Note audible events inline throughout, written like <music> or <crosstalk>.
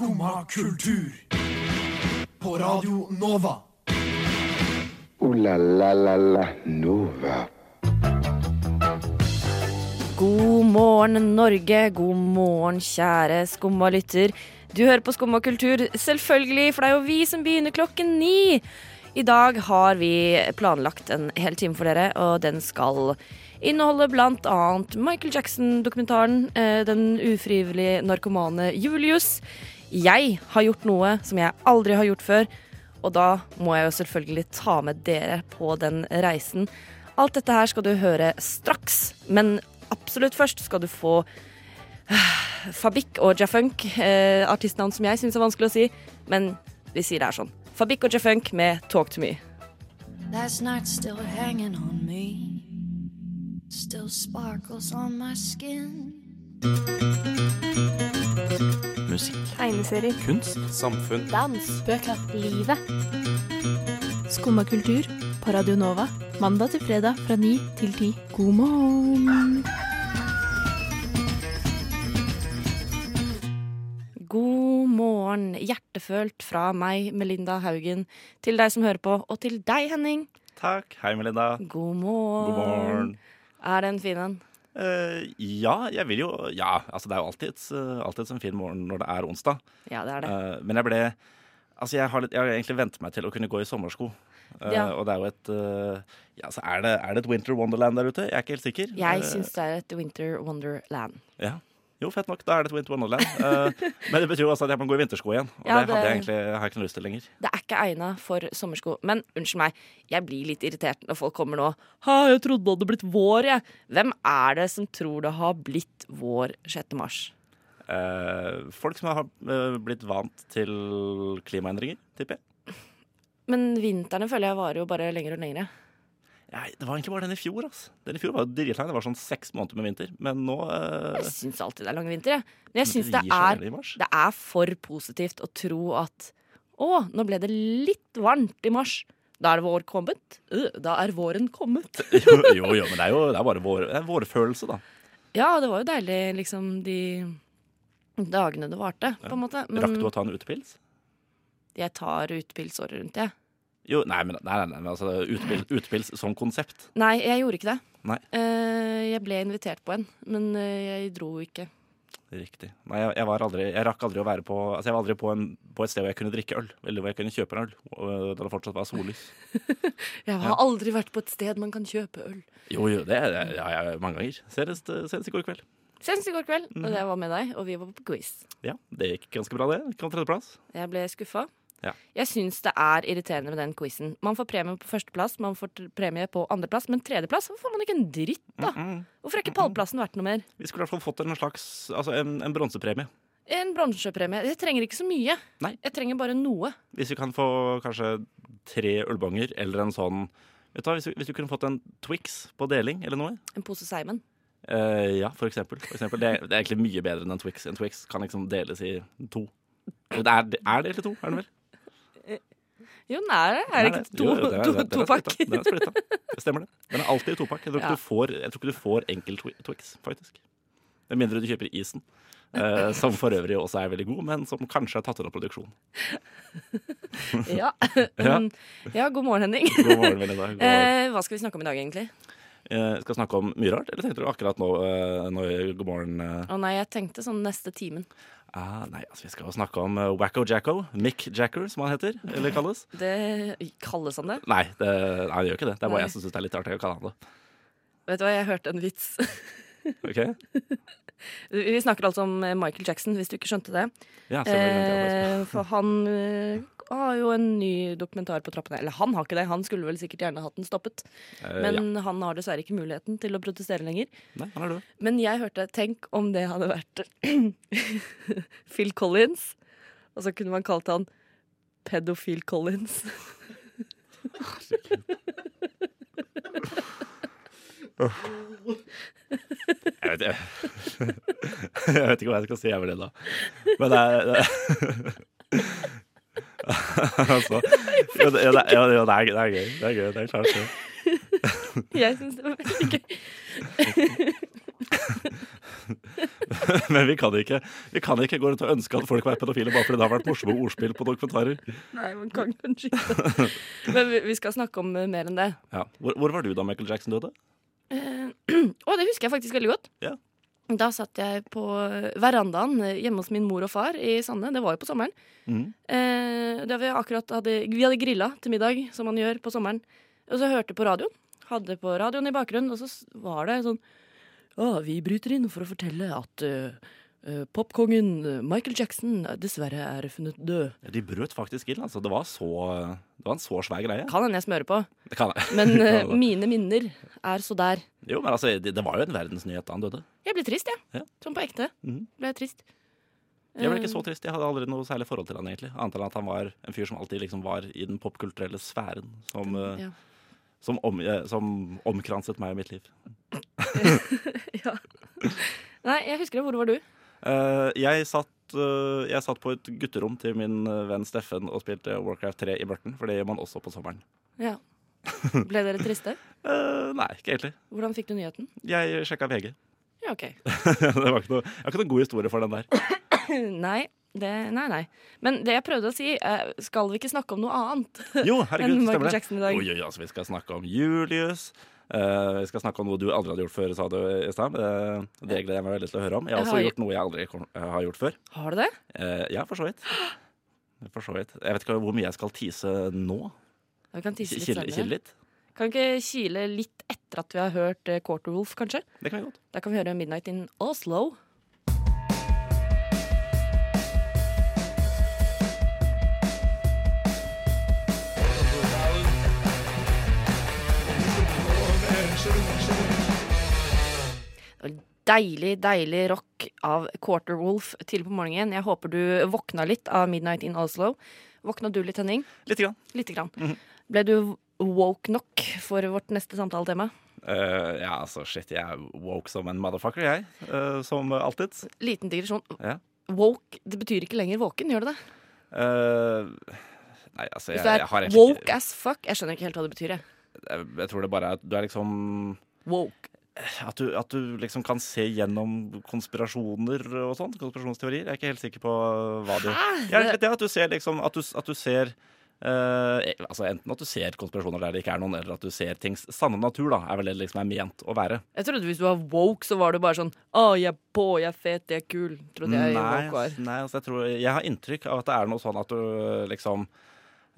Skumma kultur. På Radio Nova. O-la-la-la-la Nova. God morgen, Norge. God morgen, kjære skumma lytter. Du hører på Skumma kultur, selvfølgelig, for det er jo vi som begynner klokken ni. I dag har vi planlagt en hel time for dere, og den skal inneholde blant annet Michael Jackson-dokumentaren eh, Den ufrivillige narkomane Julius. Jeg har gjort noe som jeg aldri har gjort før, og da må jeg jo selvfølgelig ta med dere på den reisen. Alt dette her skal du høre straks, men absolutt først skal du få Fabik og Jafunk, eh, artistnavn som jeg syns er vanskelig å si, men vi sier det er sånn. Fabik og Jafunk med Talk to me. Last night still hanging on me, still sparkles on my skin. Musikk, Tegneserier, kunst, samfunn, dans, bøker, livet. Skumma kultur på Radio Nova. Mandag til fredag fra ni til ti. God morgen! God morgen, hjertefølt fra meg, Melinda Haugen, til deg som hører på, og til deg, Henning. Takk. Hei, Melinda. God morgen. God morgen. Er den en fin en? Eh, ja, jeg vil jo Ja, altså det er jo alltids, uh, alltids en fin morgen når det er onsdag. Ja, det er det. Uh, men jeg ble Altså, jeg har, litt, jeg har egentlig vent meg til å kunne gå i sommersko. Eh, Ja. Og det er jo et eh, Ja, så er det, er det et winter wonderland der ute? Jeg er ikke helt sikker. Jeg Eh, syns det er et winter wonderland. Ja. Jo, fett nok. Da er det et winter wonderland. Uh, <laughs> men det betyr jo også at jeg må gå i vintersko igjen. Og Ja, det, hadde jeg egentlig har jeg ikke noe lyst til lenger. Det er ikke egna for sommersko. Men unnskyld meg, jeg blir litt irritert når folk kommer nå. Ha, jeg trodde det hadde blitt vår, jeg. Hvem er det som tror det har blitt vår 6. mars? Eh, folk som har eh, blitt vant til klimaendringer, tipper jeg. Men vintrene føler jeg varer jo bare lenger og lenger. Nei, det var egentlig bare den i fjor. Altså. Den i fjor var dritlang. Det var sånn seks måneder med vinter. Men nå uh... Jeg syns alltid det er lange vinter, jeg. Men jeg syns det er, det er for positivt å tro at å, nå ble det litt varmt i mars. Da er det vår kommet. Da er våren kommet. <laughs> jo, jo, jo, men det er jo det er bare vår, det er vårfølelse, da. Ja, det var jo deilig, liksom, de dagene det varte, på en måte. Rakk du å ta en utepils? jeg tar utepils året rundt, jeg. Jo, nei, men, nei, nei, nei, altså, utpils, <laughs> utpils, som konsept. Nei, jeg gjorde ikke det. Nei. Eh, jeg ble invitert på en, men eh, jeg dro ikke. Riktig. Nei, jeg, jeg, var aldri, jeg rakk aldri å være på Altså, jeg var aldri på, en, på et sted hvor jeg kunne drikke øl. Eller hvor jeg kunne kjøpe en øl. Øh, da det fortsatt var sollys. <laughs> Jeg har Ja. aldri vært på et sted man kan kjøpe øl. Jo, jo, det har jeg ja, mange ganger. Senest, senest i går kveld. Senest i går kveld, Mhm. og det var med deg, og vi var på quiz. Ja, det gikk ganske bra, det. Kom tredjeplass. Jeg ble skuffa. Ja. Jeg syns det er irriterende med den quizen. Man får premie på førsteplass, man får premie på andreplass, men tredjeplass hvorfor får man ikke en dritt, da? Mm, mm. Hvorfor er ikke pallplassen verdt noe mer? Vi skulle i hvert fall fått en slags Altså en, en bronsepremie. En bronsepremie. Jeg trenger ikke så mye. Nei. Jeg trenger bare noe. Hvis vi kan få kanskje tre ølbonger eller en sånn Vet du hva, hvis, vi, hvis du kunne fått en Twix på deling eller noe? En pose Seimen. Uh, ja, for eksempel. For eksempel. Det, det er egentlig mye bedre enn en Twix. En Twix kan liksom deles i to. Det er, det er delt i to, er det vel? Jo, den er det. Er det ikke to, jo, jo, det er- to, det er- to pakk? Den er splitta. Det stemmer, det. Den er alltid i topakk. Jeg Ja. du får, jeg tror ikke du får enkel Twix, faktisk. Med mindre du kjøper isen. eh, som for øvrig også er veldig god, men som kanskje er tatt under produksjon. <laughs> Ja. <laughs> Ja. Mm, ja, god morgen, Henning. God morgen, Melinda. God morgen. Eh, hva skal vi snakke om i dag, egentlig? Eh, skal snakke om mye rart, eller tenkte du akkurat nå, eh, nå God morgen? eh? Å nei, jeg tenkte sånn neste timen. Ah, nei, altså Vi skal jo snakke om uh, Wacko Jacko. Mick Jacker, som han heter. Eller kalles. <laughs> Det kalles han det? Nei, det, nei, han gjør ikke det. Det er bare Nei. jeg som syns det er litt artig å kalle han det. Vet du hva, jeg hørte en vits. Ok? <laughs> Vi snakker altså om eh, Michael Jackson, hvis du ikke skjønte det. Ja. Eh, for han uh, har jo en ny dokumentar på trappene. Eller han har ikke det, han skulle vel sikkert gjerne hatt den stoppet. Eh, Men han har dessverre ikke muligheten til å protestere lenger. Nei, han er det. Men jeg hørte Tenk om det hadde vært <clears throat> Phil Collins, og så kunne man kalt han Pedofil Collins. <laughs> Jeg vet, jeg, <laughs> jeg vet ikke hva jeg skal si, over det, da. Men det er det, <laughs> Altså ja, det, ja, det, ja, det, er, det er gøy. Det er gøy, det er klart det. <laughs> Jeg syns det var veldig gøy. Men vi kan, ikke, vi kan ikke gå rundt og ønske at folk var pedofile bare fordi det har vært morsomme ordspill på dokumentarer. Nei, man kan kanskje ikke. Men vi- vi skal snakke om mer enn det. Ja. Hvor, hvor var du da Michael Jackson døde? Eh, <clears throat> Å, det husker jeg faktisk veldig godt. Ja. Da satt jeg på verandaen hjemme hos min mor og far i Sande. Det var jo på sommeren. Mm. Eh, vi hadde Vi hadde grilla til middag, som man gjør på sommeren. Og så hørte på radioen. Hadde på radioen i bakgrunnen, og så var det sånn Å, vi bryter inn for å fortelle at eh, popkongen eh, Michael Jackson eh, dessverre er funnet død. De brøt faktisk inn. altså. Det var, så, det var en så svær greie. Kan hende jeg smører på, Det kan jeg. men <laughs> eh, det. mine minner er så der. Jo, men altså, det, det var jo en verdensnyhet da han døde. Jeg ble trist, jeg. Ja. Sånn på ekte. Mhm. Ble jeg trist. Jeg ble ikke Eh, så trist. Jeg hadde aldri noe særlig forhold til han egentlig. Annet enn at han var en fyr som alltid liksom var i den popkulturelle sfæren. Som, eh, Ja. som, om, eh, som omkranset meg og mitt liv. <laughs> ja. Nei, jeg husker det. Hvor var du? Eh, jeg, satt, eh, jeg satt på et gutterom til min eh, venn Steffen og spilte Warcraft 3 i Burton, for det gjør man også på sommeren. Ja. <laughs> Ble dere triste? uh, nei, ikke egentlig. Hvordan fikk du nyheten? Jeg sjekka VG. Ja, OK. <laughs> det var ikke noe, jeg har ikke noen god historie for den der. <coughs> Nei. Det, nei, nei. Men det jeg prøvde å si, skal vi ikke snakke om noe annet Jo, <laughs> enn herregud, Michael stemmer det. Jackson i dag? Oi, oi, altså, vi skal snakke om Julius. Eh, vi skal snakke om noe du aldri hadde gjort før, sa du i stad. Eh, det gleder jeg meg veldig til å høre om. Jeg har Jeg også har- gjort noe jeg aldri kom, eh, har gjort før. Har du det? Ja, for så vidt. For så vidt. Jeg vet ikke hvor mye jeg skal tease nå. Vi kan tise litt Kile, kile litt. Kan vi ikke kile litt etter at vi har hørt Quarter Wolf, kanskje? Det kan vi godt. Da kan vi høre Midnight in Oslo. Deilig, deilig rock av Quarterwolf til på morgenen. Jeg håper du våkna litt av Midnight in Oslo. Våkna du litt, Henning? Lite grann. Litt grann. Mhm. Ble du woke nok for vårt neste samtaletema? Uh, ja, altså, shit, jeg er woke som en motherfucker, jeg. Uh, som alltid. Liten digresjon. Ja. Woke det betyr ikke lenger våken, gjør det det? Uh, nei, altså, Hvis jeg, du jeg er woke ikke as fuck Jeg skjønner ikke helt hva det betyr. Jeg. jeg, jeg tror det bare er at du er liksom Woke. At du, at du liksom kan se gjennom konspirasjoner og sånn. Konspirasjonsteorier. Jeg er ikke helt sikker på hva du ja, det, At du ser liksom At du, at du ser Uh, altså Enten at du ser konspirasjoner der det ikke er noen, eller at du ser tings sanne natur, da, er vel det liksom er ment å være. Jeg trodde hvis du var woke, så var du bare sånn Å, jeg er på, jeg er fet, jeg er kul. Trodde jeg nei, woke var. nei altså jeg, tror, jeg har inntrykk av at det er noe sånn at du liksom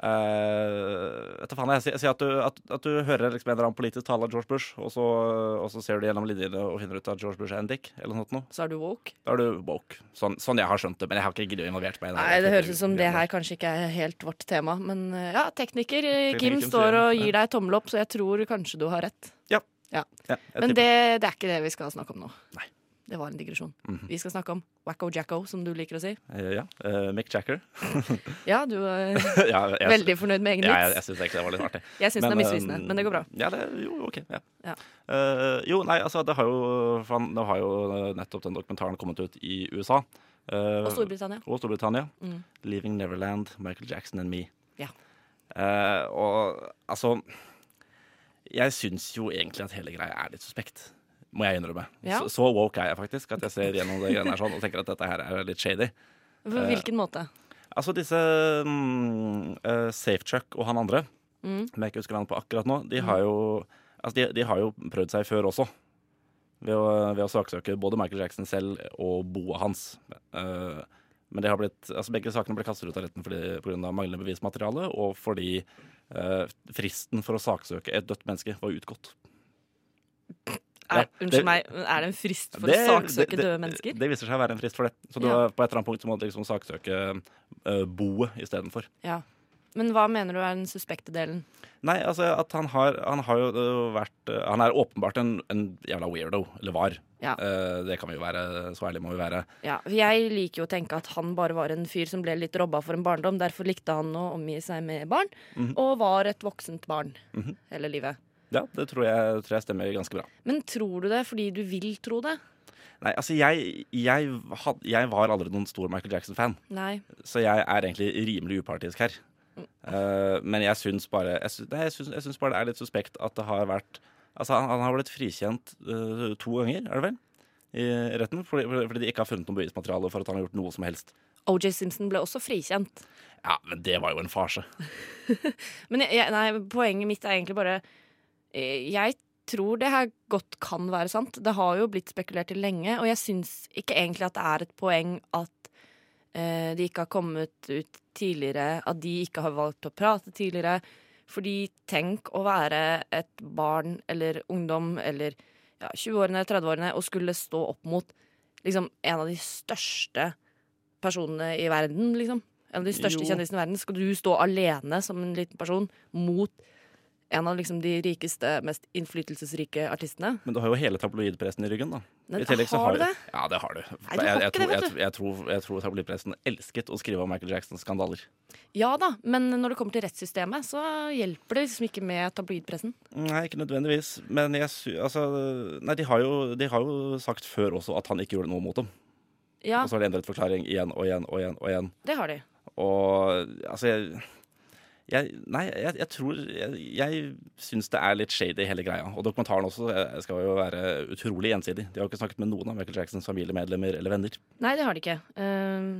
Uh, vet du faen, jeg sier, at, du, at, at du hører liksom en eller annen politisk tale av George Bush, og så, og så ser du gjennom linjene og finner ut at George Bush er en dick, eller noe noe. Så er du woke? Da er du woke. Sånn, sånn jeg har skjønt det, men jeg har ikke giddet å involvert meg Nei, det høres ut som det her kanskje ikke er helt vårt tema. Men eh, ja, tekniker eh, Kim står og gir deg tommel opp, så jeg tror kanskje du har rett. Ja, Ja. ja Men det, det er ikke det vi skal snakke om nå. Nei. Det var en digresjon. Mhm. Vi skal snakke om Wacko Jacko, som du liker å si. Eh, Ja, Uh, Mick Jacker. <laughs> <laughs> Ja, du er <laughs> ja, jeg, veldig fornøyd med egen ja, jeg, vits. jeg syns det var litt artig. Jeg syns den er misvisende, eh, men det går bra. Ja, det, jo, ok. Ja. Ja. Uh, jo, nei, altså, det har jo, fan, det har jo nettopp den dokumentaren kommet ut i USA. Uh, Og Storbritannia. og Storbritannia. Mm. 'Leaving Neverland', Michael Jackson and Me. Ja. Uh, og altså Jeg syns jo egentlig at hele greia er litt suspekt. Må jeg innrømme. Ja. Så, så woke er jeg faktisk at jeg ser gjennom det greiene her sånn og tenker at dette her er litt shady. På hvilken måte? Altså disse mm, uh, Safechuck og han andre, Mm. som jeg ikke husker navnet på akkurat nå, de har jo Altså, de, de har jo prøvd seg før også. Ved å, ved å saksøke både Michael Jackson selv og boet hans. Uh, men det har blitt, altså begge sakene ble kastet ut av retten pga. manglende bevismateriale, og fordi uh, fristen for å saksøke et dødt menneske var utgått. Er, Ja, det- meg, er det en frist for Det- å saksøke det- døde mennesker? Det viser seg å være en frist for det. Så du, Ja. på et eller annet punkt så må du liksom saksøke uh, boet istedenfor. Ja. Men hva mener du er den suspekte delen? Nei, altså at han har, han har jo øh, vært øh, Han er åpenbart en, en jævla weirdo. Eller var. Ja. Uh, det kan vi jo være. Så ærlig må vi være. Ja, Jeg liker jo å tenke at han bare var en fyr som ble litt robba for en barndom. Derfor likte han å omgi seg med barn, Mhm. og var et voksent barn Mhm. hele livet. Ja, det tror jeg, tror jeg stemmer ganske bra. Men tror du det fordi du vil tro det? Nei, altså jeg, jeg, had, jeg var aldri noen stor Michael Jackson-fan, Nei. så jeg er egentlig rimelig upartisk her. Uh, men jeg syns bare jeg syns, nei, jeg, syns, jeg syns bare det er litt suspekt at det har vært Altså, han, han har blitt frikjent uh, to ganger, er det vel? i retten, fordi, fordi de ikke har funnet noe bevismateriale for at han har gjort noe som helst. OJ Simpson ble også frikjent. Ja, men det var jo en farse. <laughs> Men jeg, nei, poenget mitt er egentlig bare Jeg tror det her godt kan være sant. Det har jo blitt spekulert i lenge, og jeg syns ikke egentlig at det er et poeng at eh, de ikke har kommet ut tidligere, at de ikke har valgt å prate tidligere. Fordi tenk å være et barn eller ungdom eller ja, 20-årene, 30-årene og skulle stå opp mot liksom en av de største personene i verden, liksom. En av de største Jo. kjendisene i verden. Skal du stå alene som en liten person mot en av liksom de rikeste, mest innflytelsesrike artistene? Men du har jo hele tabloidpressen i ryggen, da. Men I tillegg så har du det? Ja, det har du. Nei, du jeg, jeg, tror, jeg, jeg, tror, jeg tror tabloidpressen elsket å skrive om Michael Jacksons skandaler. Ja da, men når det kommer til rettssystemet, så hjelper det liksom ikke med tabloidpressen. Nei, ikke nødvendigvis. Men jeg. Altså, nei, de har, jo, de har jo sagt før også at han ikke gjorde noe mot dem. Ja, Og så har de endret forklaring igjen og igjen og igjen. Og igjen. det har de. Og altså jeg, jeg Nei, jeg, jeg tror Jeg, jeg syns det er litt shady, hele greia. Og dokumentaren også jeg skal jo være utrolig gjensidig. De har jo ikke snakket med noen av Michael Jacksons familiemedlemmer eller venner. Nei, det har de ikke. Ehm,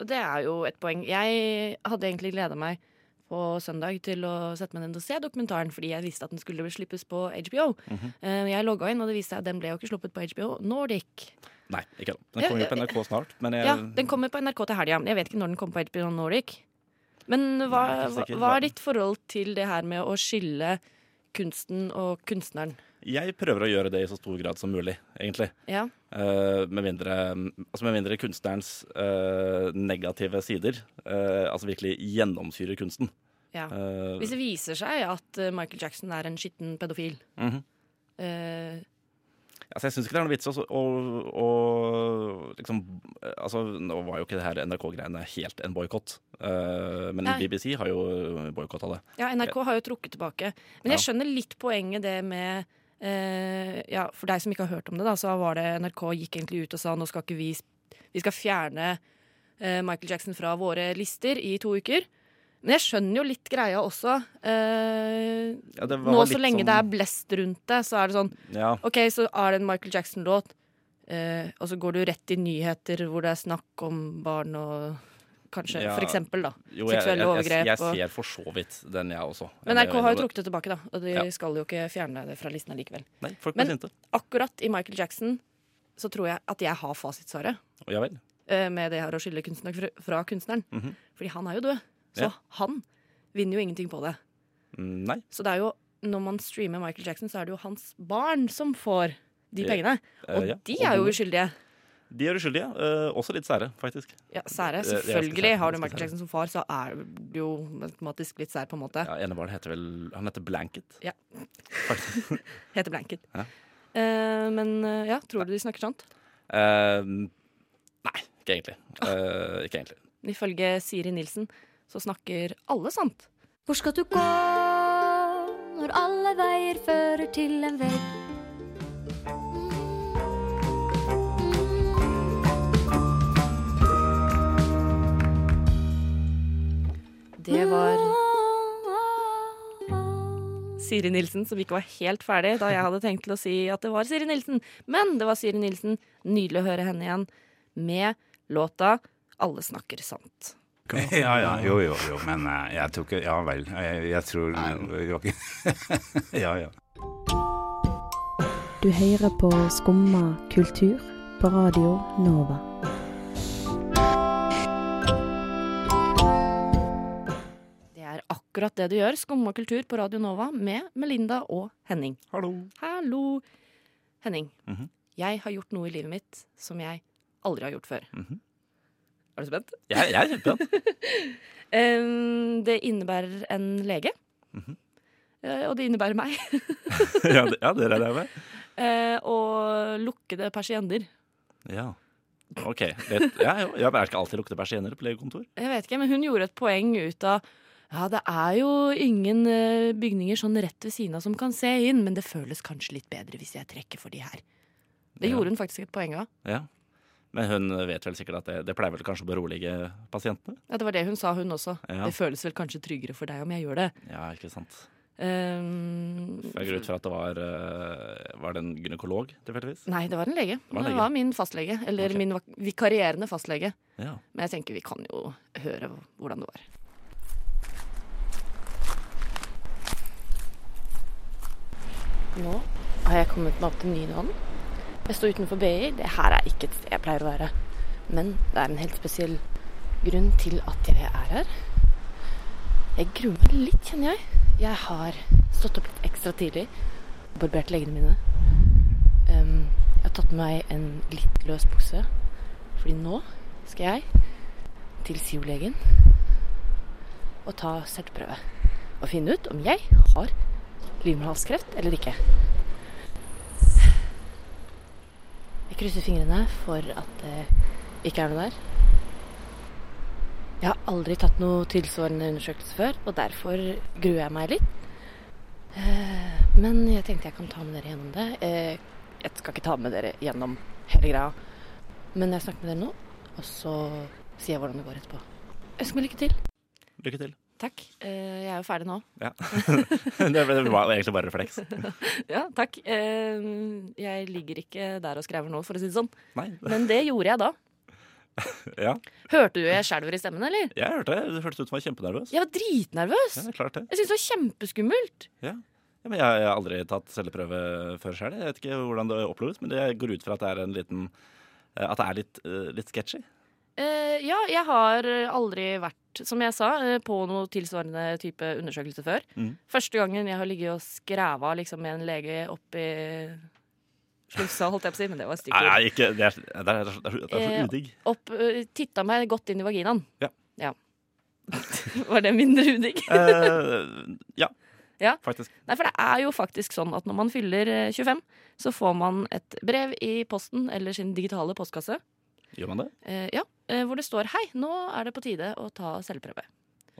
og det er jo et poeng. Jeg hadde egentlig gleda meg på søndag til å sette meg ned og se dokumentaren, fordi jeg visste at den skulle slippes på HBO. Mhm. Ehm, jeg logga inn, og det viste seg at den ble jo ikke sluppet på HBO Nordic. Nei, ikke da. Den kommer jo på NRK snart. Men jeg, Ja, Den kommer på NRK til helga. Jeg vet ikke når den kommer på HBO Nordic. Men hva, hva, hva er ditt forhold til det her med å skille kunsten og kunstneren? jeg prøver å gjøre det i så stor grad som mulig, egentlig. Ja, Uh, med, mindre, altså med mindre kunstnerens uh, negative sider altså virkelig gjennomsyrer kunsten. ja. Hvis det viser seg at Michael Jackson er en skitten pedofil mhm. eh, Altså, jeg syns ikke det er noe vits å, å, å liksom Altså, nå var jo ikke det her NRK-greiene helt en boikott, uh, men Nei. BBC har jo boikotta det. Ja, NRK har jo trukket tilbake. Men jeg skjønner litt poenget det med uh, Ja, for deg som ikke har hørt om det, da, så var det NRK gikk egentlig ut og sa nå skal ikke vi Vi skal fjerne uh, Michael Jackson fra våre lister i to uker. Men jeg skjønner jo litt greia også. Eh, Ja, det var nå så lenge sånn- det er blest rundt det, så er det sånn Ja, OK, så er det en Michael Jackson-låt, eh, og så går du rett i nyheter hvor det er snakk om barn og Kanskje, Ja, for eksempel, da. jo, jeg, Seksuelle jeg, jeg, overgrep jeg ser for så vidt den, jeg også. Men NRK har jo trukket det tilbake, da, og de skal jo ikke fjerne det fra listen likevel. Nei, Men-. Akkurat i Michael Jackson så tror jeg at jeg har fasitsvaret Ja vel. eh, med det her å skille kunstner fra, kunstneren. kunstneren. -hmm. Fordi han er jo død. Så Ja. han vinner jo ingenting på det. Mm, Nei. Så det er jo, når man streamer Michael Jackson, så er det jo hans barn som får de pengene. Eh, Og ja. de er jo uskyldige. De er uskyldige. eh, også litt sære, faktisk. Ja, sære. Eh, Selvfølgelig. Har du Michael. Jackson som far, så er du jo automatisk litt sær, på en måte. Ja, Enebarn heter vel Han heter Blanket. Ja. Faktisk. <laughs> Heter Blanket. Ja. Eh, men ja, tror du de snakker sant? Eh, nei, ikke egentlig. Eh, ikke egentlig. Ifølge Siri Nilsen så snakker alle sant. Hvor skal du gå når alle veier fører til en vegg? Det var Siri Nilsen som ikke var helt ferdig da jeg hadde tenkt til å si at det var Siri Nilsen. Men det var Siri Nilsen. Nydelig å høre henne igjen med låta 'Alle snakker sant'. <laughs> Ja, ja, jo, jo, jo, men eh, jeg tror ikke Ja vel. Jeg, jeg tror Joakim <laughs> Ja, ja. Du hører på Skumma kultur på Radio Nova. Det er akkurat det du gjør. Skumma kultur på Radio Nova med Melinda og Henning. Hallo. Hallo. Henning, Mhm. jeg har gjort noe i livet mitt som jeg aldri har gjort før. Mhm. Er du spent? Jeg, jeg er kjempespent. <laughs> um, det innebærer en lege. Mhm. Eh, og det innebærer meg. <laughs> ja, det, ja, det regner jeg med. Uh, <laughs> og lukkede persienner. Ja. OK. Det, ja, jo, jeg ikke alltid lukter persienner på legekontor. Jeg vet ikke, men hun gjorde et poeng ut av ja, det er jo ingen eh, bygninger sånn rett ved siden av som kan se inn, men det føles kanskje litt bedre hvis jeg trekker for de her. Det Ja. gjorde hun faktisk et poeng av. Ja. Men hun vet vel sikkert at det, det pleier vel kanskje å berolige pasientene? Ja, det var det hun sa, hun også. Ja. Det føles vel kanskje tryggere for deg om jeg gjør det. Ja, ikke sant. Um, Jeg går ut fra at det var eh, Var det en gynekolog, tilfeldigvis? nei, det var en lege. var en Det var min fastlege. Eller okay. min vikarierende fastlege. Ja. Men jeg tenker vi kan jo høre hvordan det var. Nå har jeg kommet meg opp til Nydalen. Jeg står utenfor BI. Det her er ikke et sted jeg pleier å være. Men det er en helt spesiell grunn til at jeg er her. Jeg gruer meg litt, kjenner jeg. Jeg har stått opp litt ekstra tidlig barbert leggene mine. Um, jeg har tatt med meg en litt løs bukse, fordi nå skal jeg til SIO-legen og ta selvprøve. Og finne ut om jeg har livmorhalskreft eller ikke. Jeg krysser fingrene for at det ikke er noe der. Jeg har aldri tatt noe tilsvarende undersøkelse før, og derfor gruer jeg meg litt. Eh, Men jeg tenkte jeg kan ta med dere gjennom det. Eh, Jeg skal ikke ta med dere gjennom hele greia, men jeg snakker med dere nå, og så sier jeg hvordan det går etterpå. Ønsker meg lykke til. Lykke til. Takk. Eh, Jeg er jo ferdig nå. Ja. <laughs> det var egentlig bare refleks. <laughs> Ja, takk. Eh, Jeg ligger ikke der og skrever nå, for å si det sånn. Nei. <laughs> Men det gjorde jeg da. Ja, Hørte du jeg skjelver i stemmen, eller? jeg hørte det. Det hørtes ut som jeg var kjempenervøs. Jeg var dritnervøs. Ja, klart det. Jeg syntes det var kjempeskummelt. Ja. Ja, men jeg, jeg har aldri tatt celleprøve før sjøl. Jeg vet ikke hvordan det oppleves, men det går ut fra at det er en liten eh, At det er litt, litt sketchy. Ja, jeg har aldri vært, som jeg sa, eh, på noe tilsvarende type undersøkelse før. Mm. Første gangen jeg har ligget og skræva liksom, med en lege oppi slufsa, holdt jeg på å si, men det var stygt Nei, ikke Det er, det er, det er, det er så Eh, udigg. Eh, titta meg godt inn i vaginaen. Ja. <laughs> var det mindre udigg? Eh, ja, Ja. faktisk. Nei, for det er jo faktisk sånn at når man fyller eh, 25, så får man et brev i posten eller sin digitale postkasse. Gjør man det? Eh, ja, eh, hvor det står 'Hei, nå er det på tide å ta celleprøve'.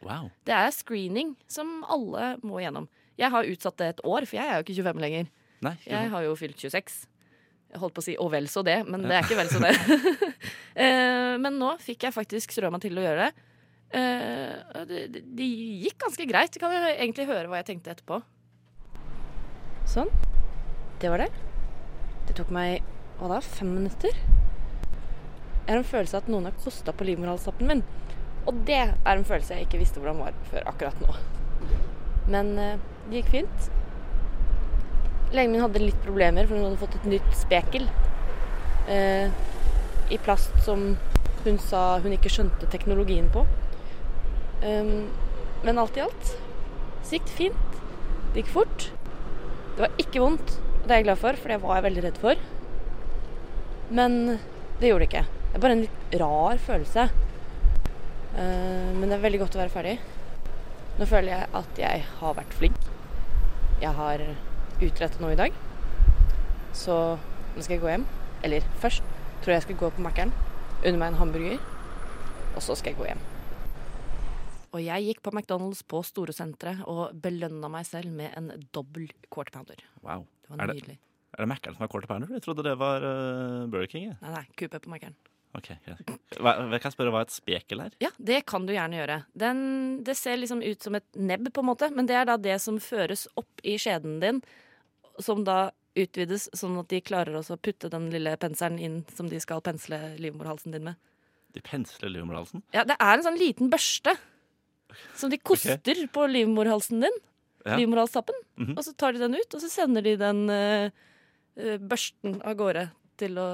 Wow. Det er screening som alle må gjennom. Jeg har utsatt det et år, for jeg er jo ikke 25 lenger. Nei, ikke Jeg har jo fylt 26. Jeg holdt på å si 'og vel så det', men det er ikke vel så det. <laughs> Eh, men nå fikk jeg faktisk strø meg til å gjøre det. Eh, det, det, det gikk ganske greit. Du kan jo egentlig høre hva jeg tenkte etterpå. Sånn. Det var det. Det tok meg hva da, fem minutter? Jeg har en følelse av at noen har kosta på livmorhalstappen min. Og det er en følelse jeg ikke visste hvordan var før akkurat nå. Men eh, det gikk fint. Legen min hadde litt problemer, for hun hadde fått et nytt spekel. Eh, I plast som hun sa hun ikke skjønte teknologien på. Um, men alt i alt så gikk det fint. Det gikk fort. Det var ikke vondt, og det er jeg glad for, for det var jeg veldig redd for. Men det gjorde det ikke. Det er bare en litt rar følelse. Eh, men det er veldig godt å være ferdig. Nå føler jeg at jeg har vært flink. Jeg har utrettet noe i dag. Så nå skal jeg gå hjem. Eller først tror jeg jeg skal gå på Mækkern, unne meg en hamburger, og så skal jeg gå hjem. Og jeg gikk på McDonald's på Storosenteret og belønna meg selv med en dobbel quarter pounder. wow. Det var Er det, nydelig. er det Mækkern som er quarter pounder? Jeg trodde det var uh, Burger King. Ja. Nei, nei, QP på Mækkern. Ok, greit. Hva, kan jeg spørre hva et spekel er? Ja, det kan du gjerne gjøre. Den, det ser liksom ut som et nebb, på en måte, men det er da det som føres opp i skjeden din, som da utvides sånn at de klarer også å putte den lille penselen inn som de skal pensle livmorhalsen din med. De pensler livmorhalsen? Ja, det er en sånn liten børste som de koster på livmorhalsen din. Ja. Livmorhalstappen. Mhm. Og så tar de den ut, og så sender de den eh, børsten av gårde til, å,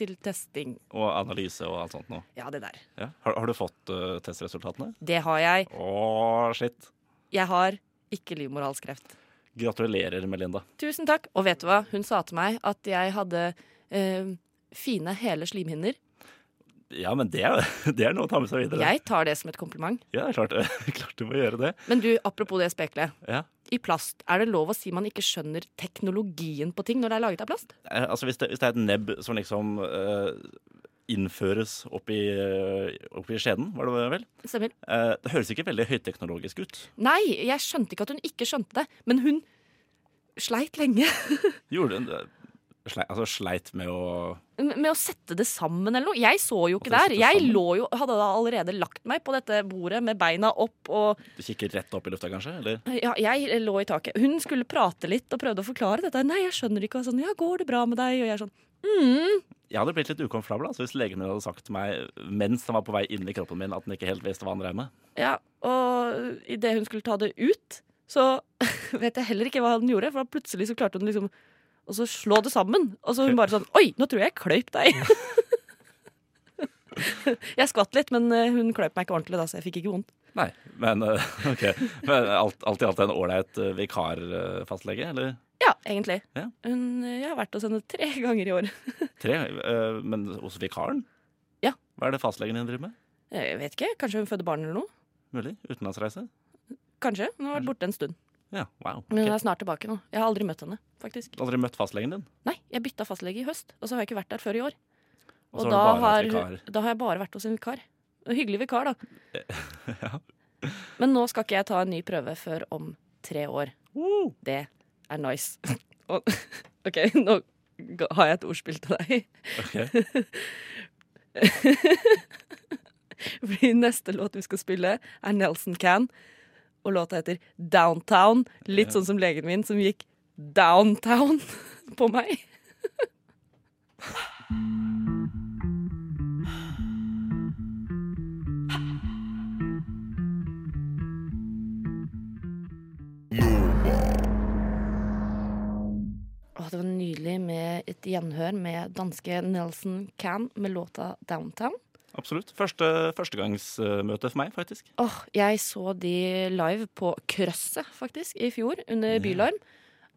til testing. Og analyse og alt sånt noe. Ja, det der. Ja. Har, har du fått uh, testresultatene? Det har jeg. Åh, shit. Jeg har ikke livmorhalskreft. Gratulerer, Melinda. Tusen takk. Og vet du hva? Hun sa til meg at jeg hadde uh, fine, hele slimhinner. Ja, men det, er- <laughs> det er noe å ta med seg videre. Jeg tar det som et kompliment. Ja, klart, <laughs> klart du må gjøre det. Men du, apropos det spekelet. Ja. I plast, er det lov å si man ikke skjønner teknologien på ting når det er laget av plast? Eh, Altså, hvis det, hvis det er et nebb som liksom uh, innføres oppi, i, eh, skjeden, var det vel? Stemmer. Uh, det høres ikke veldig høyteknologisk ut. Nei, jeg skjønte ikke at hun ikke skjønte det, men hun sleit lenge. <laughs> Gjorde hun det? Slei, altså, sleit med å Med å sette det sammen eller noe. Jeg så jo ikke der. Jeg sammen? lå jo, hadde da allerede lagt meg på dette bordet med beina opp og Du kikke rett opp i lufta, kanskje? Eller? Ja, jeg lå i taket. Hun skulle prate litt og prøvde å forklare dette. Nei, jeg skjønner ikke. Og sånn, ja, går det bra med deg? Og jeg er sånn, mm. Jeg hadde blitt litt ukomfortabel altså, hvis legen min hadde sagt til meg mens han var på vei inn i kroppen min, at han ikke helt visste hva han drev med. Ja, og idet hun skulle ta det ut, så <laughs> vet jeg heller ikke hva han gjorde. For plutselig så klarte hun liksom å så slå det sammen. Og så hun bare sånn Oi, nå tror jeg jeg kløyp deg. <laughs> jeg skvatt litt, men eh, hun kløyp meg ikke ordentlig, da, så jeg fikk ikke vondt. Nei, men eh, <laughs> ok. Men alt, alt i alt en ålreit eh, vikarfastlege, eller Ja, egentlig. Ja. Hun, jeg har vært hos henne tre ganger i år. <laughs> tre? Men hos vikaren? Ja. Hva er det fastlegen din driver med? Jeg vet ikke, Kanskje hun føder barn eller noe? Mulig? Utenlandsreise? Kanskje. Hun har vært borte en stund. Ja, wow. Men hun er snart tilbake nå. Jeg har aldri møtt henne, faktisk. Aldri møtt fastlegen din? Nei, jeg bytta fastlege i høst, og så har jeg ikke vært der før i år. Og Og, da, har da har jeg bare vært hos en vikar. En hyggelig vikar, da. <laughs> Ja. Men nå skal ikke jeg ta en ny prøve før om tre år. Det er nice. <laughs> <laughs> OK, nå har jeg et ordspill til deg. Ok. Fordi neste låt vi skal spille, er Nelson Can. Og låta heter Downtown. Litt sånn som legen min som gikk downtown <laughs> på meg. Åh, det var nydelig med et gjenhør med danske Nelson Can med låta Downtown. Absolutt. Første, Førstegangsmøte for meg, faktisk. Åh, jeg så de live på Krøsset, faktisk, i fjor, under Bylarm.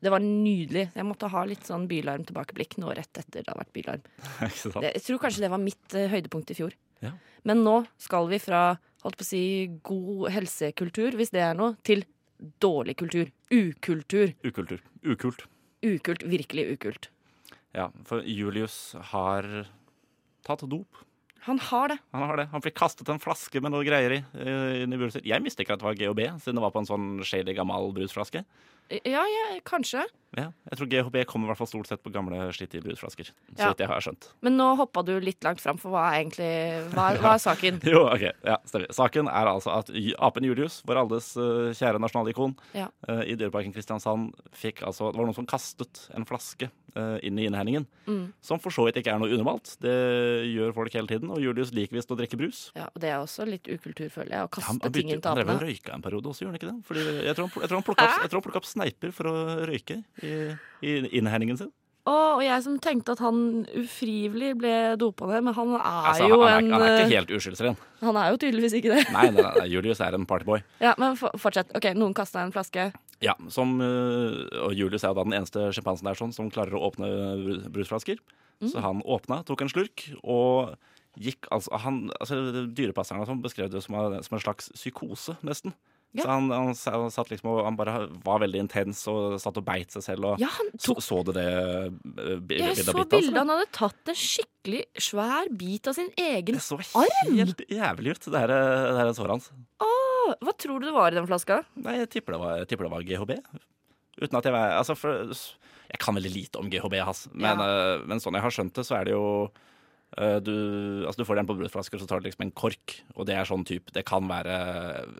Det var nydelig. Jeg måtte ha litt sånn Bylarm-tilbakeblikk nå rett etter det har vært Bylarm. <laughs> Jeg tror kanskje det var mitt eh, høydepunkt i fjor. Ja. Men nå skal vi fra holdt på å si, god helsekultur, hvis det er noe, til dårlig kultur. Ukultur. Ukultur. Ukult. Ukult. Virkelig ukult. Ja, for Julius har tatt dop. Han har det. Han har det. Han fikk kastet en flaske med noe greier i. eh, i sitt. Jeg mistenker at det var GHB, siden det var på en sånn shady gammel brusflaske. Ja, ja, kanskje. Ja, jeg tror GHB kommer i hvert fall stort sett på gamle slitte brusflasker. Så Ja. jeg har skjønt. Men nå hoppa du litt langt fram, for hva er egentlig Hva, er- hva er <laughs> saken? Jo, ok, ja, stemmer. Saken er altså at apen Julius, vår alles uh, kjære nasjonalikon, Ja. uh, i Dyreparken Kristiansand fikk altså Det var noen som kastet en flaske inn i innhegningen. Mm. Som for så vidt ikke er noe unormalt. Det gjør folk hele tiden. Og Julius liker visst å drikke brus. Ja, og Det er også litt ukultur, føler jeg. Å kaste Han, han, ting til han drev og røyka en periode også, gjør han ikke det? Fordi jeg tror han, jeg tror han plukka opp, opp sneiper for å røyke i, i innhegningen sin. Å, og jeg som tenkte at han ufrivillig ble dopa ned, men han er Altså, jo han, er, en han er eh, ikke helt uskyldsren. Han er jo tydeligvis ikke det. Nei, nei, nei, Julius er en partyboy. <laughs> Ja, Men fortsett. Ok, Noen kasta en flaske. Ja, som, øh, og Julius er da den eneste sjimpansen der sånn som klarer å åpne brusflasker. Mm. Så han åpna, tok en slurk, og gikk altså, han, altså Dyrepasserne beskrev det som, som en slags psykose, nesten. Ja. Så han, han, satt liksom og han bare var veldig intens og satt og beit seg selv. Og, Ja, han så, tok så du det øh, Jeg så bildet. Altså. bildet. Han hadde tatt en skikkelig svær bit av sin egen arm. Det så arm. helt jævlig ut, det her, det her såret hans. Åh, Hva tror du det var i den flaska? Nei, jeg tipper det var, jeg tipper det var GHB. Uten at jeg var Altså, for Jeg kan veldig lite om GHB, Hass. Men, eh, men sånn jeg har skjønt det, så er det jo eh, du, altså du får den på brødflasker, så tar du liksom en kork. Og det er sånn type Det kan være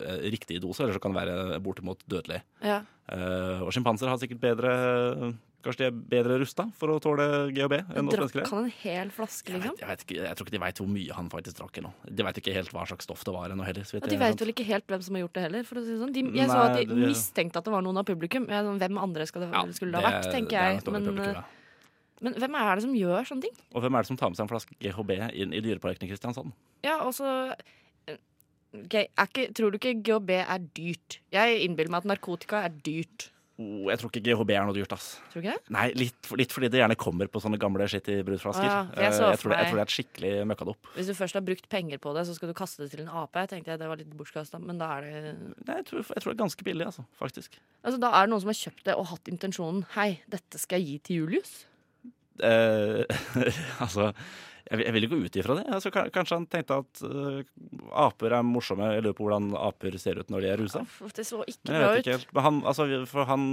eh, riktig dose, eller så kan det være bortimot dødelig. Ja. Uh, og sjimpanser har sikkert bedre Kanskje de er bedre rusta for å tåle GHB enn oss mennesker Drakk er. han en hel flaske, Jeg, liksom? vet, jeg, vet ikke, jeg tror ikke de veit hvor mye han faktisk drakk ennå. De veit ikke helt hva slags stoff det var ennå heller. så Og de veit vet vel ikke helt hvem som har gjort det heller. For å si det sånn. de, jeg så at de det- mistenkte at det var noen av publikum. Jeg, sånn, hvem andre skal det, Ja, skulle det ha vært, det- tenker det er jeg. nok Men, publikum, eh, ja. Men hvem er det som gjør sånne ting? Og hvem er det som tar med seg en flaske GHB inn i Dyreparken i Kristiansand? Ja, og så eh, ikke, Tror du ikke GHB er dyrt? Jeg innbiller meg at narkotika er dyrt. Oh, jeg tror ikke GHB er noe dyrt, ass. Tror du ikke det? Nei, litt, litt fordi det gjerne kommer på sånne gamle skittige brusflasker. Ah, ja, jeg Eh, jeg, tror det, jeg tror det er et skikkelig møkkadopp. Hvis du først har brukt penger på det, så skal du kaste det til en ape. Jeg tenkte det var litt bortkasta, men da er det Nei, jeg tror, jeg tror det er ganske billig, altså. Faktisk. Altså, Da er det noen som har kjøpt det og hatt intensjonen Hei, dette skal jeg gi til Julius. Eh, <laughs> altså jeg, jeg vil ikke gå ut ifra det. Altså, kanskje han tenkte at uh, aper er morsomme. Jeg lurer på hvordan aper ser ut når de er rusa. Det så ikke bra ut. ikke. Men han, altså, for han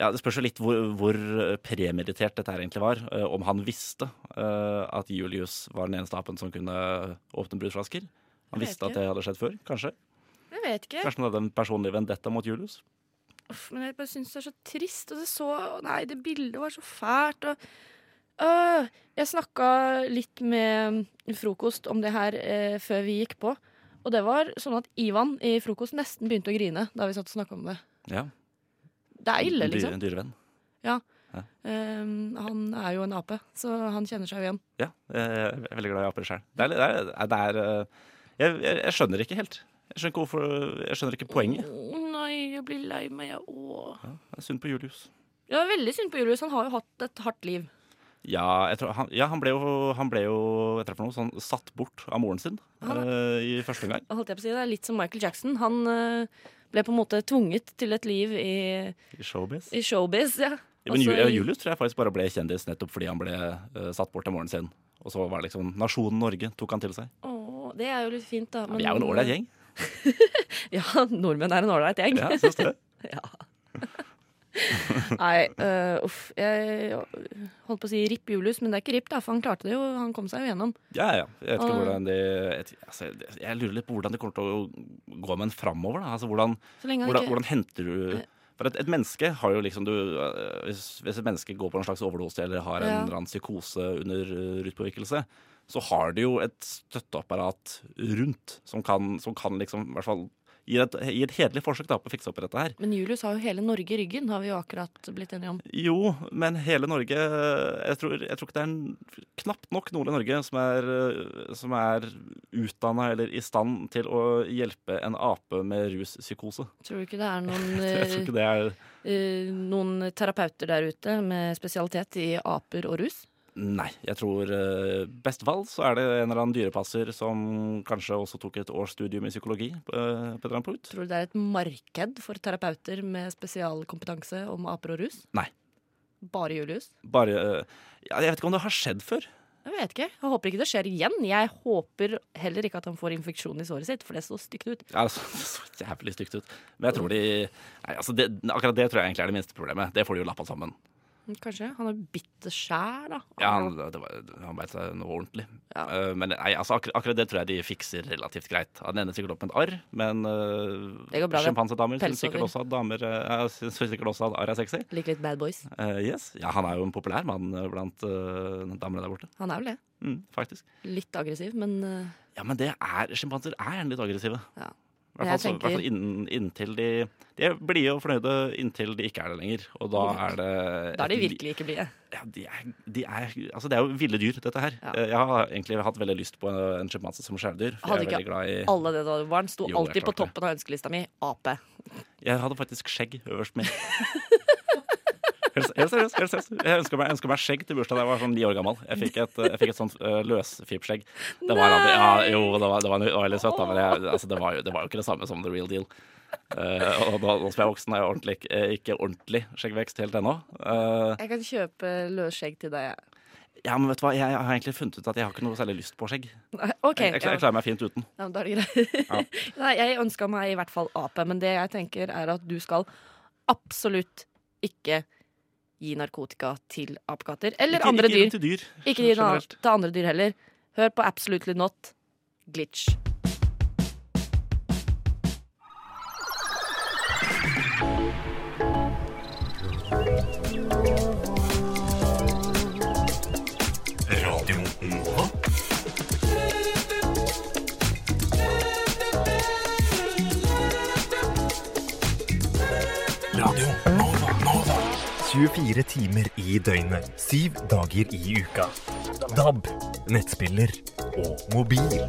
Ja, Det spørs jo litt hvor, hvor premeditert dette her egentlig var. Uh, om han visste uh, at Julius var den eneste apen som kunne åpne brusflasker. Han visste ikke. at det hadde skjedd før, kanskje. Jeg vet ikke. Kanskje han hadde en personlig vendetta mot Julius. Uff, men jeg bare syns det er så trist. Og det så Nei, det bildet var så fælt. Og, Øh, jeg snakka litt med Frokost om det her eh, før vi gikk på. Og det var sånn at Ivan i Frokost nesten begynte å grine da vi satt og snakka om det. Ja, Det er ille, liksom. En dyrevenn. Um, han er jo en ape, så han kjenner seg jo igjen. Ja, jeg er veldig glad i aper sjøl. Det er, det er, det er eh, jeg, jeg, jeg skjønner ikke helt. Jeg skjønner ikke, hvorfor, jeg skjønner ikke poenget. Nei, jeg blir lei meg, jeg òg. Det er synd på Julius. Ja, veldig synd på Julius. Han har jo hatt et hardt liv. Ja, han, ja han, ble jo, han ble jo for noe, sånn satt bort av moren sin Han- eh, i første omgang. Holdt jeg på å si, Det er litt som Michael Jackson. Han uh, ble på en måte tvunget til et liv i, I showbiz. i showbiz. Ja. Ja, men Også ja, i- Julius tror jeg faktisk bare ble kjendis nettopp fordi han ble uh, satt bort av moren sin. Og så var det liksom nasjonen Norge tok han til seg. Åh, det er jo litt fint, da. Ja, vi er jo en ålreit gjeng. <laughs> Ja, nordmenn er en ålreit gjeng. Ja, syns du det. <laughs> <laughs> Nei, uh, uff. Jeg holdt på å si Ripp Julius, men det er ikke Ripp, da, for han klarte det jo. Han kom seg jo gjennom. Ja, ja. Jeg vet ikke Og- hvordan de jeg, altså, jeg lurer litt på hvordan det kommer til å gå med en framover. Da. Altså, hvordan, hvordan, ikke hvordan henter du For et, et menneske har jo liksom du, øh, hvis, hvis et menneske går på en slags overdose eller har en eller annen psykose under øh, ruspåvirkelse, så har du jo et støtteapparat rundt som kan, som kan liksom i hvert fall gi et, gir et hederlig forsøk da, på å fikse opp i dette her. Men Julius har jo hele Norge i ryggen, har vi jo akkurat blitt enige om. Jo, men hele Norge Jeg tror, jeg tror ikke det er en, knapt nok noen i Norge som er, som er utdanna eller i stand til å hjelpe en ape med ruspsykose. Tror du ikke det er <laughs> noen, Jeg tror ikke det er øh, noen terapeuter der ute med spesialitet i aper og rus? Nei. Jeg tror uh, best valg så er det en eller annen dyrepasser som kanskje også tok et års studium i psykologi på, uh, på et eller annet punkt. Tror du det er et marked for terapeuter med spesialkompetanse om aper og rus? Nei. Bare Julius? Bare uh, ja, Jeg vet ikke om det har skjedd før. Jeg vet ikke. Jeg håper ikke det skjer igjen. Jeg håper heller ikke at han får infeksjon i såret sitt, for det så stygt ut. Ja, det <laughs> så, det så jævlig stygt ut. Men jeg tror de nei, altså det, Akkurat det tror jeg egentlig er det minste problemet. Det får de jo lappa sammen. Kanskje. Han har bitt det sjæl, da. Ja, han, det var, han beit seg noe ordentlig. Ja. Uh, men nei, altså, akkurat, akkurat det tror jeg de fikser relativt greit. Han ender sikkert opp med et arr, men uh, sjimpansedamer syns sikkert også at damer uh, synes sikkert også at arr er sexy. Liker litt bad boys. Uh, yes. Ja, han er jo en populær mann eh, blant eh, damene der borte. Han er vel det. Mm, faktisk. Litt aggressiv, men Ja, men det er Sjimpanser er gjerne litt aggressive. Ja. I hvert fall, så, i hvert fall innen, inntil de De er blide og fornøyde inntil de ikke er det lenger. Og da er det da er de virkelig ikke blide. Ja, de er, de er, altså det er jo ville dyr, dette her. Ja. Eh, Jeg har egentlig hatt veldig lyst på en sjimpanse som skjæledyr. Hadde ikke glad i Alle det da du var barn, sto alltid på toppen av ønskelista mi. Ape. Jeg hadde faktisk skjegg øverst min. <laughs> Helt, seriøst. helt seriøst. Jeg ønska meg, ønsket meg skjegg til bursdag da jeg var sånn ni år gammel. Jeg fikk et, jeg fikk et sånt uh, løsfipskjegg. Det var, aldri, ja, jo, det var, det var, det var veldig søtt, da, men jeg, altså, det, var jo, det var jo ikke det samme som the real deal. Uh, og nå, som jeg er voksen, har jeg ordentlig, eh, ikke ordentlig skjeggvekst helt ennå. Uh, Jeg kan kjøpe løsskjegg til deg. ja, men vet du hva, jeg, har egentlig funnet ut at jeg har ikke noe særlig lyst på skjegg. Nei, OK. Jeg, jeg, jeg klarer meg fint uten. Ja, men da er det greit. <laughs> Nei, jeg ønska meg i hvert fall ape, men det jeg tenker er at du skal absolutt ikke gi narkotika til apekatter. Eller Ikke- andre ikke dyr. dyr. Ikke gi til andre dyr heller. Hør på Absolutely Not. Glitch. 24 timer i døgnet, syv dager i uka. DAB, nettspiller og mobil.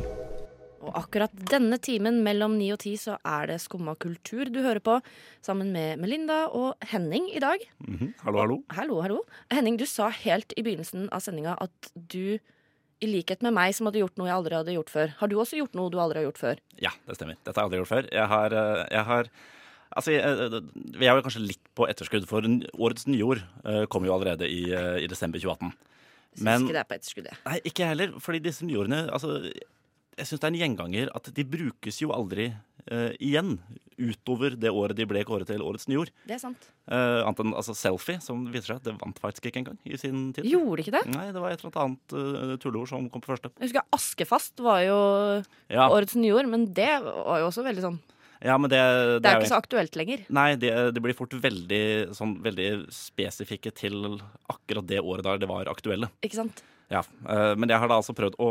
Og akkurat denne timen mellom ni og ti så er det Skumma kultur du hører på, sammen med Melinda og Henning i dag. Mhm. Hallo, hallo. Hallo, hallo. Henning, du sa helt i begynnelsen av sendinga at du, i likhet med meg, som hadde gjort noe jeg aldri hadde gjort før. Har du også gjort noe du aldri har gjort før? Ja, det stemmer. Dette har jeg aldri gjort før. Jeg har, eh, jeg har Altså, jeg, eh, vi er jo kanskje litt på etterskudd, for årets nyord eh, kom jo allerede i, eh, i desember 2018. Syns Men- ikke det er på etterskudd, jeg. Nei, ikke jeg heller, fordi disse nyordene altså, Jeg syns det er en gjenganger at de brukes jo aldri uh, igjen. utover det året de ble kåret til Årets nyord. Det er sant. Uh, annet enn altså, Selfie, som viser seg at det vant faktisk ikke engang i sin tid. Gjorde ikke det? Nei, det var et eller annet uh, tulleord som kom på første. Jeg husker Askefast var jo Ja, årets nyord, men det var jo også veldig sånn ja men det, det, Det er jo ikke så aktuelt lenger. Nei, det, det blir fort veldig, sånn, veldig spesifikke til akkurat det året der det var aktuelle. Ikke sant? Ja, eh, Men jeg har da altså prøvd å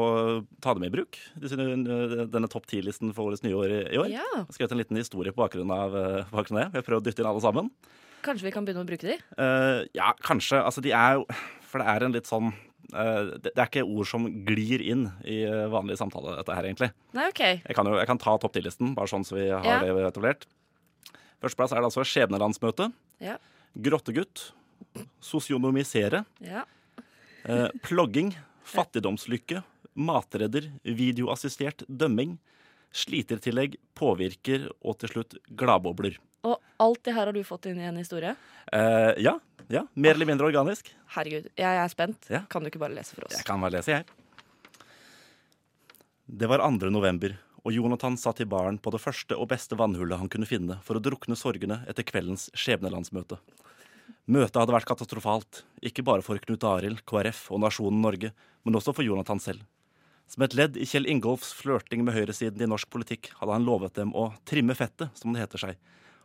ta dem i bruk, eh, denne topp ti-listen for årets nye år i år. Ja. Jeg har skrevet en liten historie på bakgrunn av eh, bakgrunn av det. Vi har prøvd å dytte inn alle sammen. Kanskje vi kan begynne å bruke de? Eh, ja, kanskje. Altså, de er jo For det er en litt sånn eh, det, det er ikke ord som glir inn i eh, vanlig samtale, dette her, egentlig. Nei, OK. Jeg kan jo jeg kan ta topp ti-listen, bare sånn så vi har Ja. det etablert. Førsteplass er det altså Skjebnelandsmøte. Ja. Grottegutt. Sosionomisere. Ja. Eh, plogging. Fattigdomslykke. Matredder. Videoassistert dømming. Slitertillegg. Påvirker. Og til slutt gladbobler. Og alt det her har du fått inn i en historie? Eh, ja. Ja. Mer eller mindre organisk. Herregud, jeg er spent. Ja. Kan du ikke bare lese for oss? Jeg kan bare lese, jeg. Det var 2. november, og Jonathan satt i baren på det første og beste vannhullet han kunne finne for å drukne sorgene etter kveldens skjebnelandsmøte. Møtet hadde vært katastrofalt, ikke bare for Knut Arild, KrF og nasjonen Norge, men også for Jonathan selv. Som et ledd i Kjell Ingolfs flørting med høyresiden i norsk politikk hadde han lovet dem å trimme fettet, som det heter seg,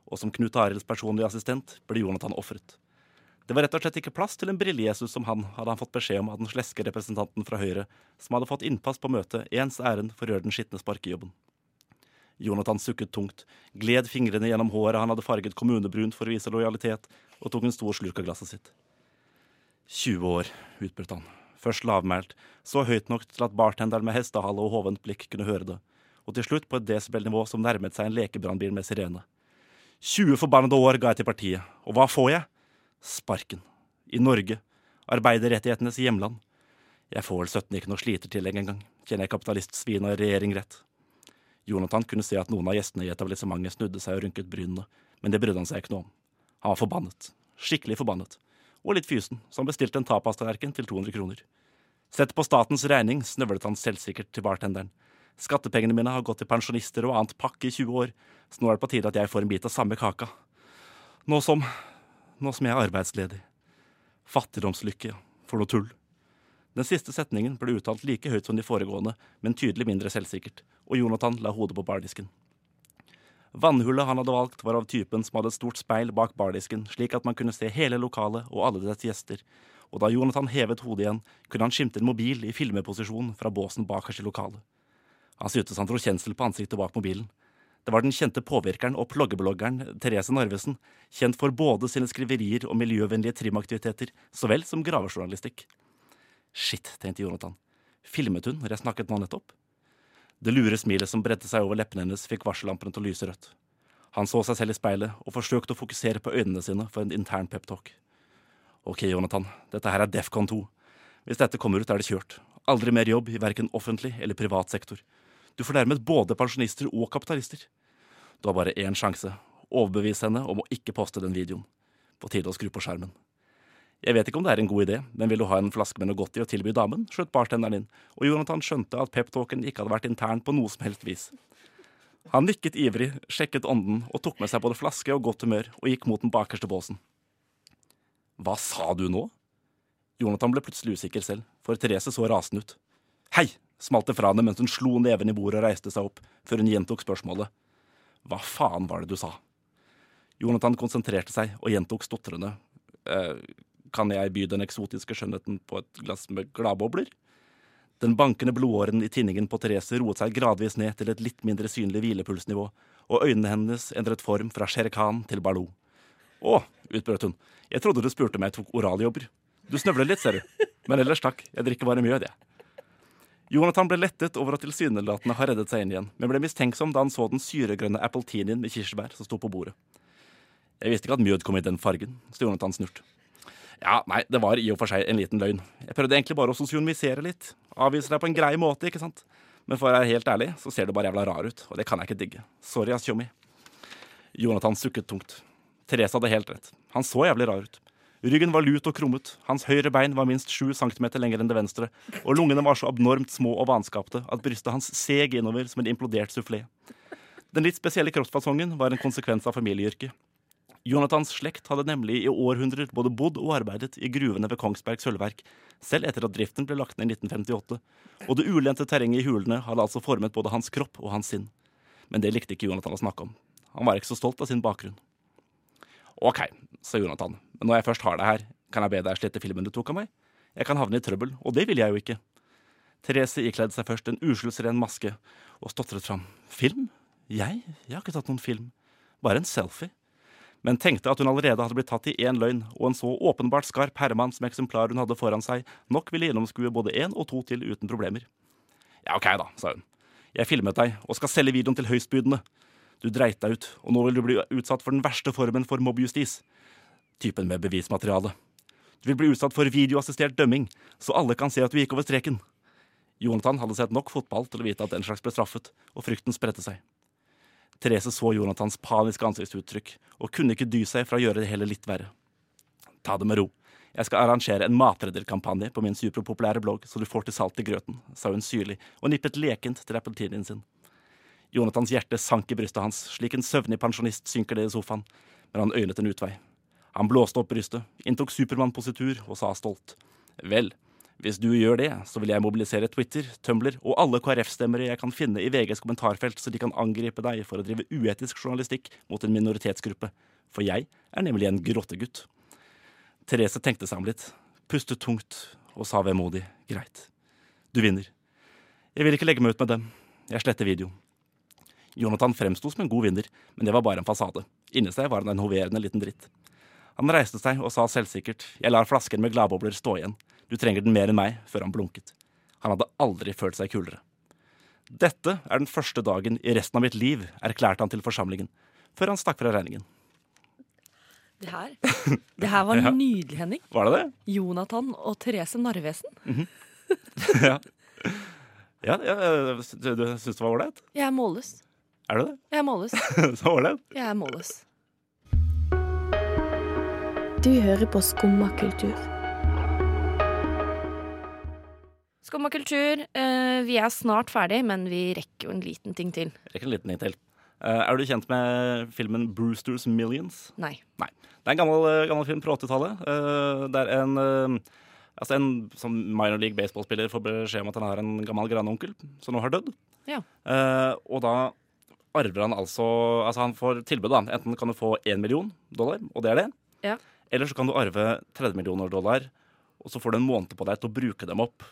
og som Knut Arilds personlige assistent ble Jonathan ofret. Det var rett og slett ikke plass til en brille-Jesus som han, hadde han fått beskjed om av den sleske representanten fra Høyre, som hadde fått innpass på møtet ens ærend for å gjøre den skitne sparkejobben. Jonathan sukket tungt, gled fingrene gjennom håret han hadde farget kommunebrunt for å vise lojalitet, og tok en stor slurk av glasset sitt. 20 år, utbrøt han. Først lavmælt, så høyt nok til at bartenderen med hestehale og hovent blikk kunne høre det, og til slutt på et desibelnivå som nærmet seg en lekebrannbil med sirene. 20 forbannede år ga jeg til partiet, og hva får jeg? Sparken. I Norge. Arbeiderrettighetenes hjemland. Jeg får vel 17 ikke noe slitertillegg engang, kjenner jeg kapitalistsvin og regjering rett. Jonathan kunne se at noen av gjestene i etablissementet snudde seg og rynket brynene, men det brydde han seg ikke noe om. Han var forbannet. Skikkelig forbannet. Og litt fysen, så han bestilte en tapastallerken til 200 kroner. Sett på statens regning, snøvlet han selvsikkert til bartenderen. Skattepengene mine har gått til pensjonister og annet pakke i 20 år, så nå er det på tide at jeg får en bit av samme kaka. Nå som Nå som jeg er arbeidsledig. Fattigdomslykke. For noe tull. Den siste setningen ble uttalt like høyt som de foregående, men tydelig mindre selvsikkert, og Jonathan la hodet på bardisken. Vannhullet han hadde valgt, var av typen som hadde et stort speil bak bardisken, slik at man kunne se hele lokalet og alle dets gjester, og da Jonathan hevet hodet igjen, kunne han skimte en mobil i filmeposisjon fra båsen bakerst i lokalet. Han syntes han dro kjensel på ansiktet bak mobilen. Det var den kjente påvirkeren og ploggebloggeren Therese Narvesen, kjent for både sine skriverier og miljøvennlige trimaktiviteter, så vel som gravejournalistikk. Shit, tenkte Jonathan. Filmet hun når jeg snakket nå nettopp? Det lure smilet som bredte seg over leppene hennes, fikk varsellampene til å lyse rødt. Han så seg selv i speilet og forsøkte å fokusere på øynene sine for en intern peptalk. Ok, Jonathan, dette her er Defcon 2. Hvis dette kommer ut, er det kjørt. Aldri mer jobb i verken offentlig eller privat sektor. Du fornærmet både pensjonister og kapitalister. Du har bare én sjanse. Overbevis henne om å ikke poste den videoen. På tide å skru på skjermen. Jeg vet ikke om det er en god idé, men vil du ha en flaske med noe godt i å tilby damen, skjøt bartenderen inn, og Jonathan skjønte at peptalken ikke hadde vært intern på noe som helst vis. Han nikket ivrig, sjekket ånden og tok med seg både flaske og godt humør og gikk mot den bakerste båsen. Hva sa du nå? Jonathan ble plutselig usikker selv, for Therese så rasende ut. Hei! smalt det fra henne mens hun slo neven i bordet og reiste seg opp, før hun gjentok spørsmålet. Hva faen var det du sa? Jonathan konsentrerte seg og gjentok stotrende. Eh, kan jeg by den eksotiske skjønnheten på et glass med gladbobler? Den bankende blodåren i tinningen på Therese roet seg gradvis ned til et litt mindre synlig hvilepulsnivå, og øynene hennes endret form fra Shere Khan til Baloo. Å, utbrøt hun, jeg trodde du spurte om jeg tok oraljobber. Du snøvler litt, ser du. Men ellers takk, jeg drikker bare mjød, jeg. Jonathan ble lettet over at tilsynelatende har reddet seg inn igjen, men ble mistenksom da han så den syregrønne appletinien med kirsebær som sto på bordet. Jeg visste ikke at mjød kom i den fargen, så Jonathan snurt. Ja, nei, det var i og for seg en liten løgn. Jeg prøvde egentlig bare å sosionomisere litt. Avvise deg på en grei måte, ikke sant? Men for å være helt ærlig, så ser du bare jævla rar ut, og det kan jeg ikke digge. Sorry, ass, tjommi. Jonathan sukket tungt. Therese hadde helt rett. Han så jævlig rar ut. Ryggen var lut og krummet, hans høyre bein var minst sju centimeter lenger enn det venstre, og lungene var så abnormt små og vanskapte at brystet hans seg innover som en implodert sufflé. Den litt spesielle kroppsfasongen var en konsekvens av familieyrket. Jonathans slekt hadde nemlig i århundrer både bodd og arbeidet i gruvene ved Kongsberg sølvverk, selv etter at driften ble lagt ned i 1958. Og det ulendte terrenget i hulene hadde altså formet både hans kropp og hans sinn. Men det likte ikke Jonathan å snakke om. Han var ikke så stolt av sin bakgrunn. OK, sa Jonathan, men når jeg først har deg her, kan jeg be deg slette filmen du tok av meg? Jeg kan havne i trøbbel, og det vil jeg jo ikke. Therese ikledde seg først en uskyldsren maske og stotret fram. Film? Jeg? Jeg har ikke tatt noen film. Bare en selfie. Men tenkte at hun allerede hadde blitt tatt i én løgn, og en så åpenbart skarp herremann som eksemplar hun hadde foran seg, nok ville gjennomskue både én og to til uten problemer. Ja, OK, da, sa hun. Jeg filmet deg og skal selge videoen til høystbydende. Du dreit deg ut, og nå vil du bli utsatt for den verste formen for mobbjustis. Typen med bevismateriale. Du vil bli utsatt for videoassistert dømming, så alle kan se at du gikk over streken. Jonathan hadde sett nok fotball til å vite at den slags ble straffet, og frykten spredte seg. Therese så Jonathans paniske ansiktsuttrykk og kunne ikke dy seg fra å gjøre det hele litt verre. Ta det med ro. Jeg skal arrangere en matredderkampanje på min superpopulære blogg, så du får til salt i grøten, sa hun syrlig og nippet lekent til appeltinen sin. Jonathans hjerte sank i brystet hans, slik en søvnig pensjonist synker det i sofaen, men han øynet en utvei. Han blåste opp brystet, inntok Supermann-positur og sa stolt. Vel, hvis du gjør det, så vil jeg mobilisere Twitter, Tumblr og alle KrF-stemmere jeg kan finne i VGs kommentarfelt, så de kan angripe deg for å drive uetisk journalistikk mot en minoritetsgruppe. For jeg er nemlig en grottegutt. Therese tenkte seg om litt, pustet tungt og sa vemodig greit. Du vinner. Jeg vil ikke legge meg ut med dem. Jeg sletter videoen. Jonathan fremsto som en god vinner, men det var bare en fasade. Inni seg var han en hoverende liten dritt. Han reiste seg og sa selvsikkert, jeg lar flasken med gladbobler stå igjen. Du trenger den mer enn meg, før han blunket. Han hadde aldri følt seg kulere. Dette er den første dagen i resten av mitt liv, erklærte han til forsamlingen, før han stakk fra regningen. Det her, det her var <laughs> Ja. nydelig, Henning. Var det det? Jonathan og Therese Narvesen. <laughs> ja. Ja, ja, du, du syns det var ålreit? Jeg er målløs. Er du det? Jeg er målløs. <laughs> Så ålreit? Jeg er målløs. Du hører på Skumma kultur. Skumma kultur. eh, vi er snart ferdig, men vi rekker jo en liten ting til. Rekker en liten ting til. Eh, er du kjent med filmen Brewsters Millions? Nei. Nei. Det er en gammel, eh, gammel film fra 80-tallet. Eh, det er en eh, Altså En som minor league baseballspiller får beskjed om at han har en gammel grandonkel som nå har dødd. Ja. Eh, og da arver han altså Altså han får tilbud, da. Enten kan du få én million dollar, og det er det. Ja. Eller så kan du arve 30 millioner dollar, og så får du en måned på deg til å bruke dem opp.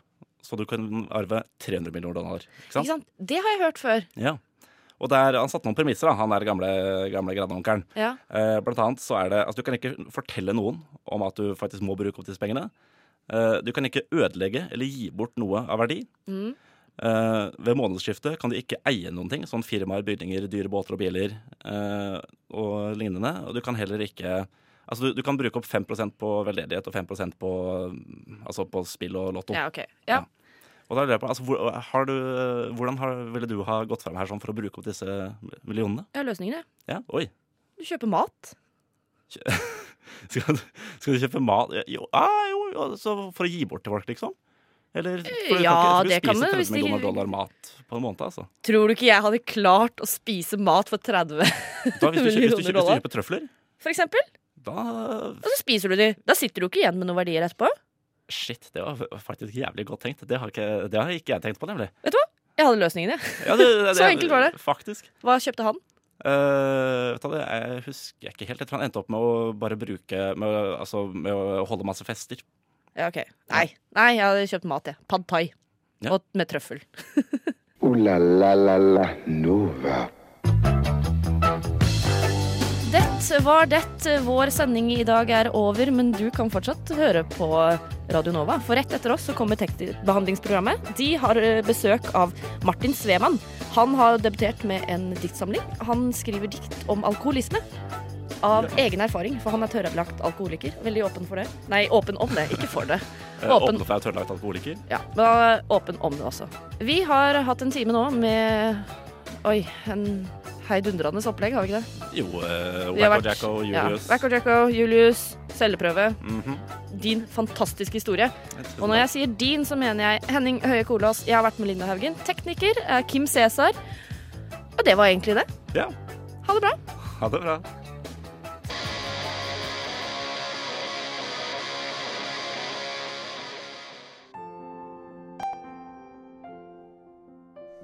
Så du kan arve 300 millioner dollar. Ikke sant? Ikke sant? Det har jeg hørt før. Ja. Og der, han satte noen premisser, da, han der gamle, gamle grandonkelen. Ja. Eh, blant annet så er det Altså, du kan ikke fortelle noen om at du faktisk må bruke opp disse pengene. Eh, du kan ikke ødelegge eller gi bort noe av verdi. Mm. Eh, ved månedsskiftet kan du ikke eie noen ting, sånn firmaer, bygninger, dyre båter og biler eh, og lignende. Og du kan heller ikke Altså, du, du kan bruke opp 5% på veldedighet og 5% på, altså på spill og lotto. ja, ok. Ja. Og da lurer jeg på, altså, hvor, har du, Hvordan har, ville du ha gått frem her sånn for å bruke opp disse millionene? Jeg har løsningen, jeg. Ja, oi. Du kjøper mat. <laughs> Skal, du- skal du kjøpe mat Jo, ah, jo, jo så for å gi bort til folk, liksom? Eller for Ja, kan ikke, det du kan spiser man 30 hvis de- millioner dollar mat på en måned, altså. Tror du ikke jeg hadde klart å spise mat for 30 Da, hvis, du, kjøper- hvis, du, millioner dollar hvis du kjøper trøfler, For eksempel? da Og så spiser du de. Da sitter du ikke igjen med noen verdier etterpå. Shit, det var faktisk jævlig godt tenkt. Det har ikke, det har ikke jeg tenkt på, nemlig. Vet du hva? Jeg hadde løsningen, jeg. Ja, det, det, <laughs> Så enkelt var det. Faktisk. Hva kjøpte han? Uh, du, jeg husker ikke helt. Jeg tror han endte opp med å bare bruke Med, altså, med å holde masse fester. Ja, ok. Nei, Nei jeg hadde kjøpt mat, jeg. Pad thai. Ja. Og med trøffel. <laughs> O-la-la-la-la Nova. Det var det. Vår sending i dag er over, men du kan fortsatt høre på Radio Nova. For rett etter oss så kommer tekstbehandlingsprogrammet. De har eh, besøk av Martin Svemann. Han har debutert med en diktsamling. Han skriver dikt om alkoholisme. Av egen erfaring, for han er tørrlagt alkoholiker. Veldig åpen for det. Nei, åpen om det, ikke for det. <laughs> Eh, Åpen. Åpen for jeg tørrlagt alkoholiker. Ja, men er åpen om det også. Vi har hatt en time nå med Oi, en heidundrende opplegg, har vi ikke det? Jo, uh, Wacko Jacko, Jacko, Ja. Julius. Wacko Jacko, Julius, celleprøve. Mhm. Din fantastiske historie. Og når jeg sier din, så mener jeg Henning Høie Kolås. Jeg har vært med Linda Haugen. Tekniker er Kim Cæsar. Og det var egentlig det. Ja. Ha det bra. Ha det bra.